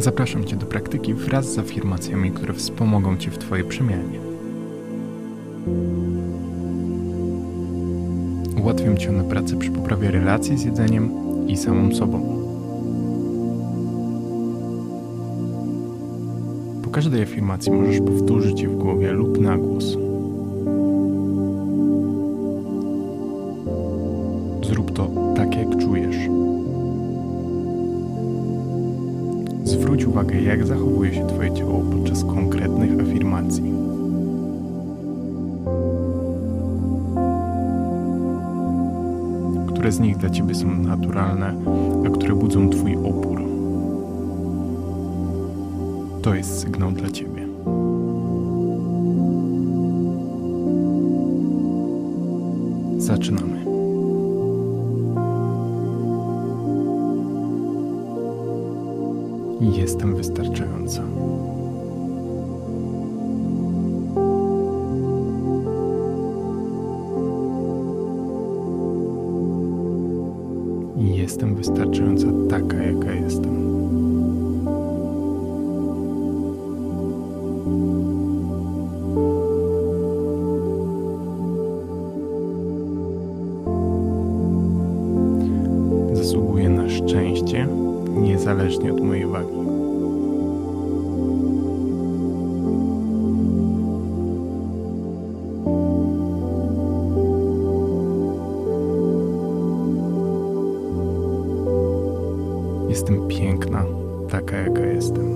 Zapraszam Cię do praktyki wraz z afirmacjami, które wspomogą Cię w Twojej przemianie. Ułatwiam Ci one pracę przy poprawie relacji z jedzeniem i samą sobą. Po każdej afirmacji możesz powtórzyć je w głowie lub na głos. Jak zachowuje się Twoje ciało podczas konkretnych afirmacji. Które z nich dla Ciebie są naturalne, a które budzą Twój opór. To jest sygnał dla Ciebie. Zaczynamy. Jestem wystarczająca. Niezależnie od mojej wagi. Jestem piękna, taka jaka jestem.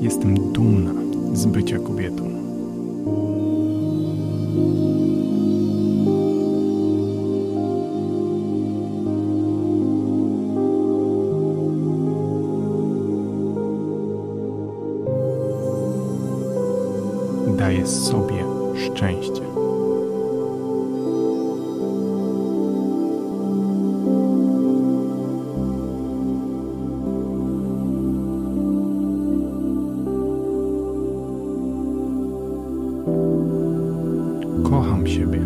Jestem dumna z bycia kobietą. Daję siebie.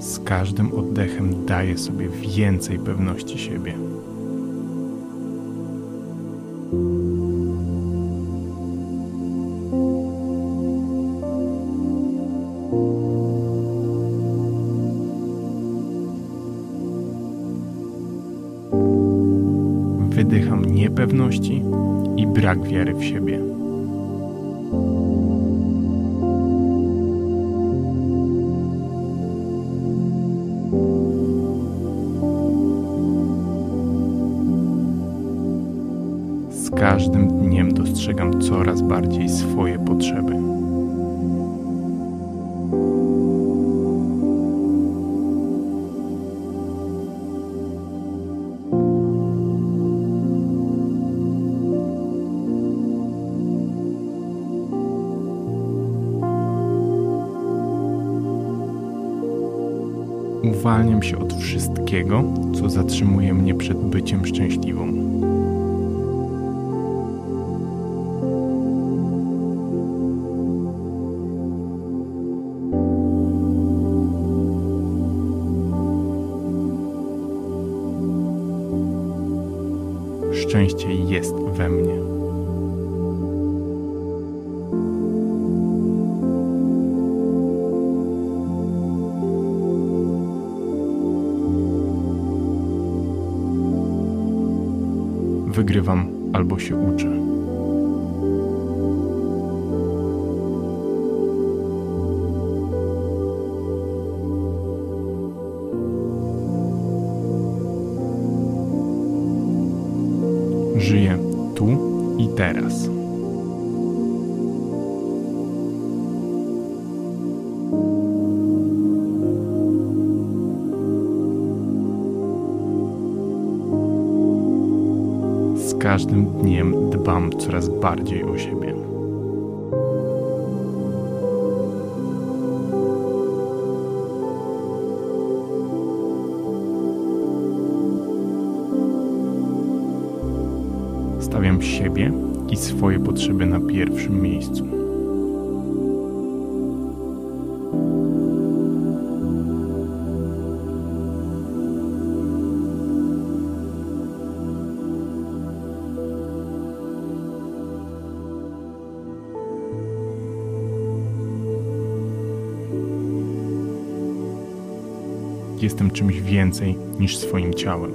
Z każdym oddechem daję sobie więcej pewności siebie. Brak wiary w siebie. Z każdym dniem dostrzegam coraz bardziej swoje potrzeby. Wszystkiego, co zatrzymuje mnie przed byciem szczęśliwą. Szczęście jest we mnie. Wygrywam albo się uczę. Żyję tu i teraz. bardziej o siebie. Stawiam siebie i swoje potrzeby na pierwszym miejscu. Jestem czymś więcej niż swoim ciałem.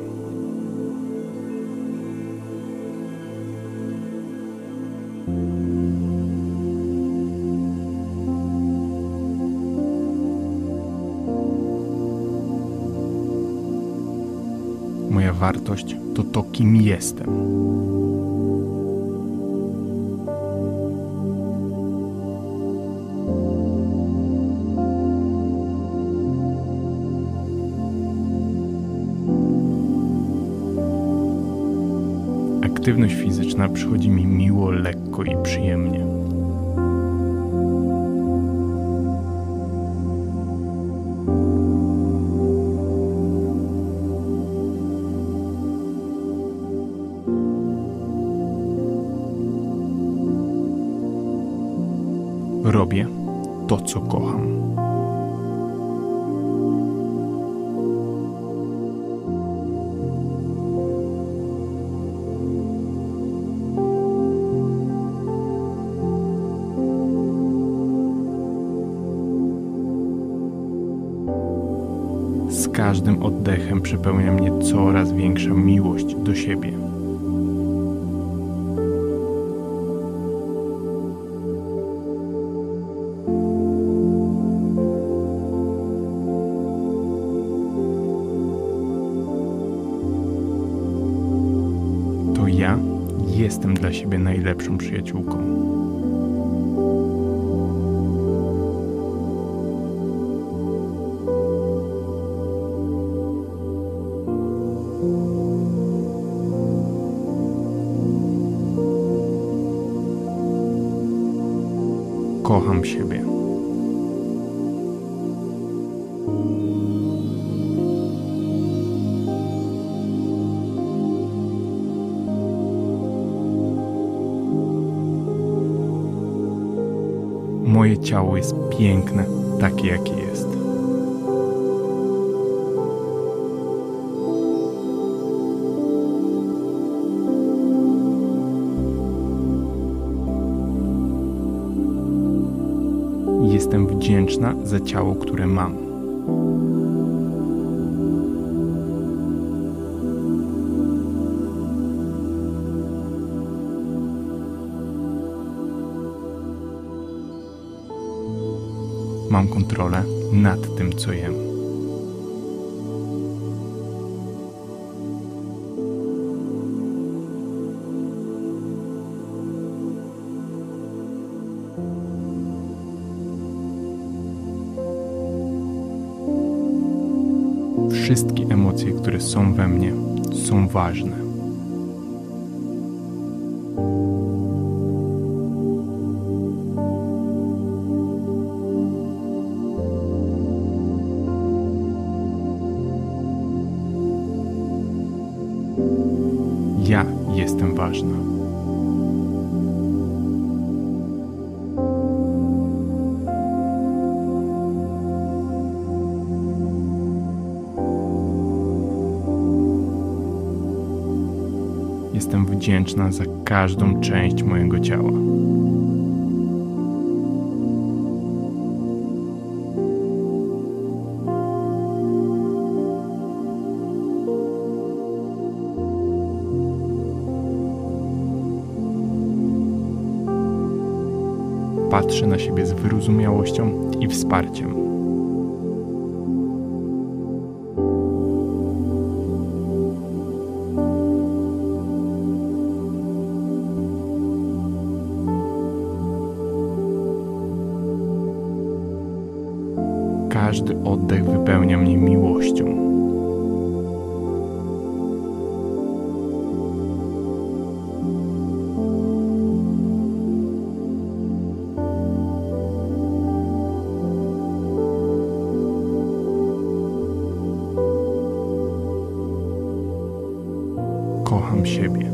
Moja wartość to to, kim jestem. Aktywność fizyczna przychodzi mi miło, lekko i przyjemnie. Robię to, co kocham. Dla siebie najlepszą przyjaciółką. Kocham siebie. Moje ciało jest piękne, takie jakie jest. Jestem wdzięczna za ciało, które mam. Mam kontrolę nad tym, co jem. Wszystkie emocje, które są we mnie, są ważne. Jestem wdzięczna za każdą część mojego ciała. Patrzę na siebie z wyrozumiałością i wsparciem. kocham siebie.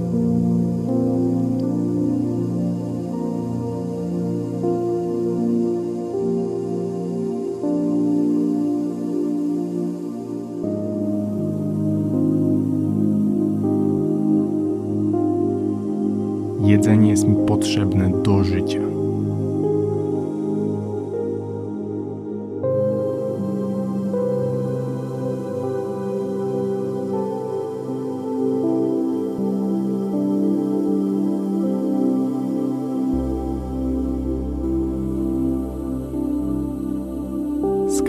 Jedzenie jest mi potrzebne do życia.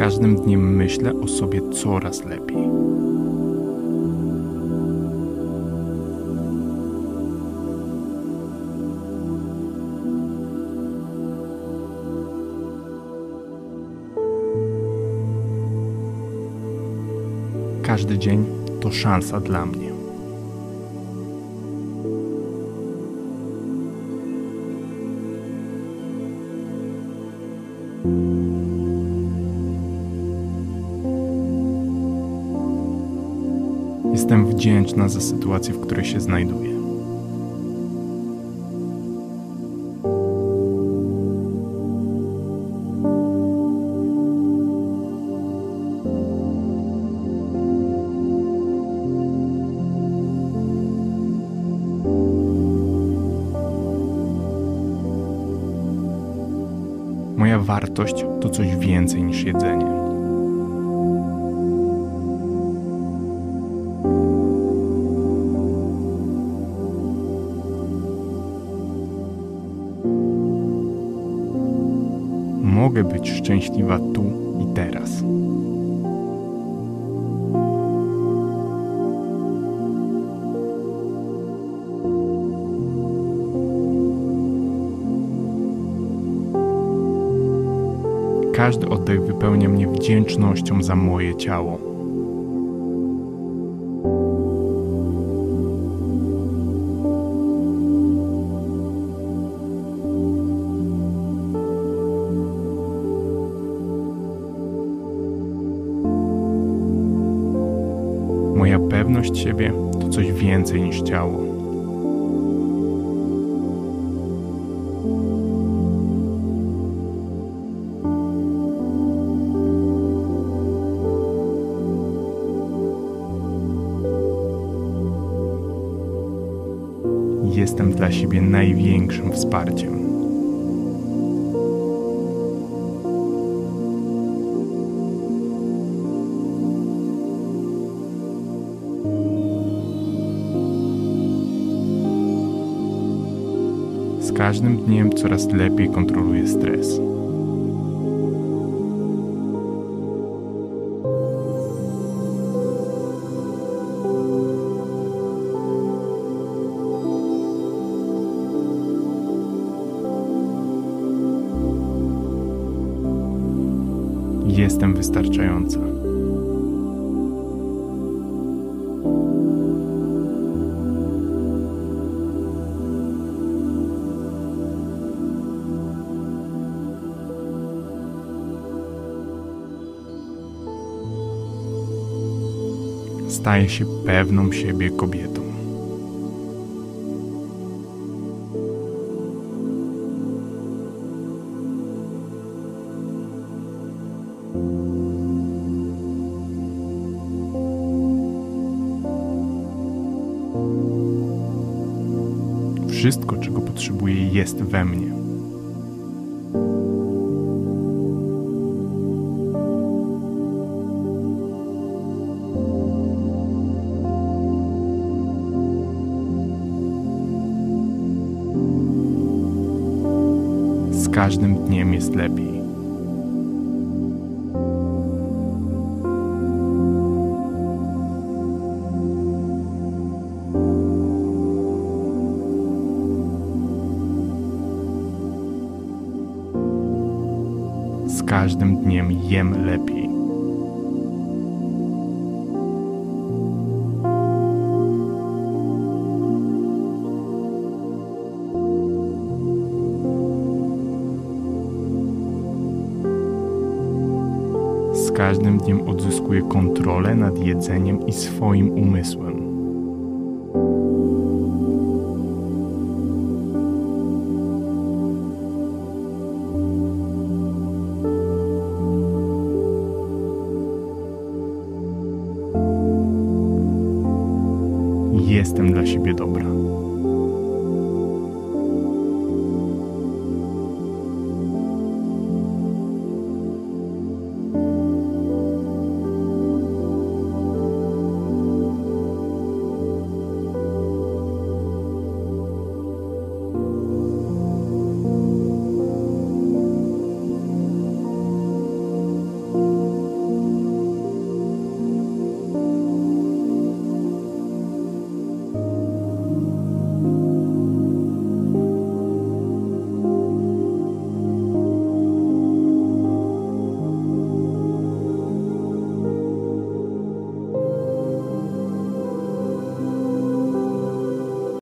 Każdym dniem myślę o sobie coraz lepiej. Każdy dzień to szansa dla mnie. Wdzięczna za sytuację, w której się znajduję. Moja wartość to coś więcej niż jedzenie. Mogę być szczęśliwa tu i teraz. Każdy oddech wypełnia mnie wdzięcznością za moje ciało. Moja pewność siebie to coś więcej niż ciało. Jestem dla siebie największym wsparciem. Każdym dniem coraz lepiej kontroluję stres. Staję się pewną siebie kobietą. Wszystko, czego potrzebuję, jest we mnie. Każdym dniem jest lepiej. Z każdym dniem jem lepiej. Każdym dniem odzyskuję kontrolę nad jedzeniem i swoim umysłem.